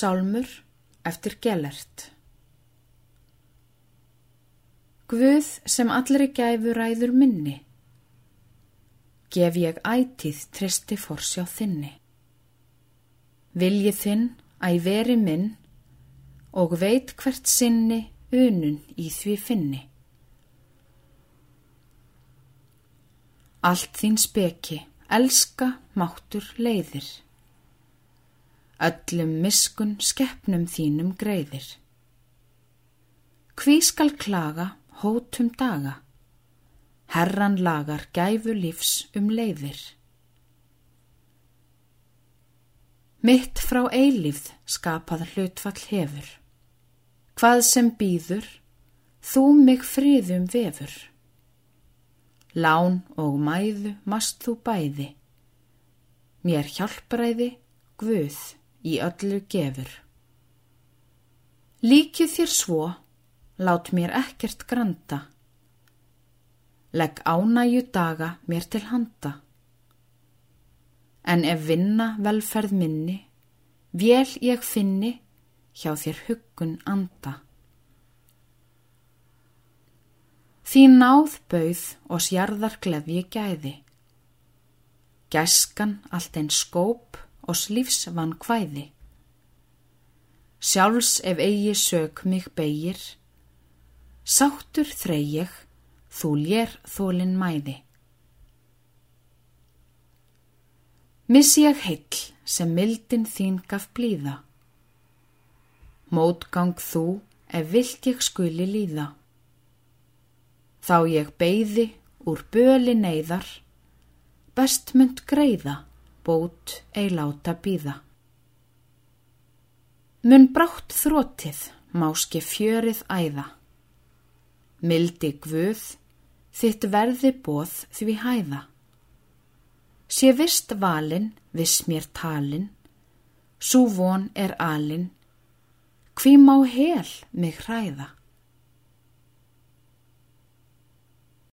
Sálmur eftir Gellert Guð sem allri gæfu ræður minni, gef ég ætíð tristi forsjá þinni. Viljið þinn að veri minn og veit hvert sinni unun í því finni. Allt þín speki, elska, máttur, leiðir öllum miskun skeppnum þínum greiðir. Hví skal klaga hótum daga, herran lagar gæfu lífs um leiðir. Mitt frá eilífð skapað hlutfall hefur, hvað sem býður, þú mig friðum vefur. Lán og mæðu mast þú bæði, mér hjálpræði, guð í öllu gefur. Líkið þér svo, lát mér ekkert granta, legg ánæju daga mér til handa. En ef vinna velferð minni, vél ég finni hjá þér huggun anda. Þín náð bauð og sjarðar gleði gæði. Gæskan allt einn skóp og slífs vann hvæði. Sjálfs ef eigi sög mig beigir, sáttur þreyjeg, þú lér þólinn mæði. Missi ég heill sem mildin þín gaf blíða. Mótgang þú ef vilt ég skuli líða. Þá ég beigði úr böli neyðar, bestmund greiða bót ei láta býða. Mun brátt þrótið máski fjörið æða. Mildi gvuð, þitt verði bóð því hæða. Sé vist valin, viss mér talin, svo von er alin, hví má hel mig hræða.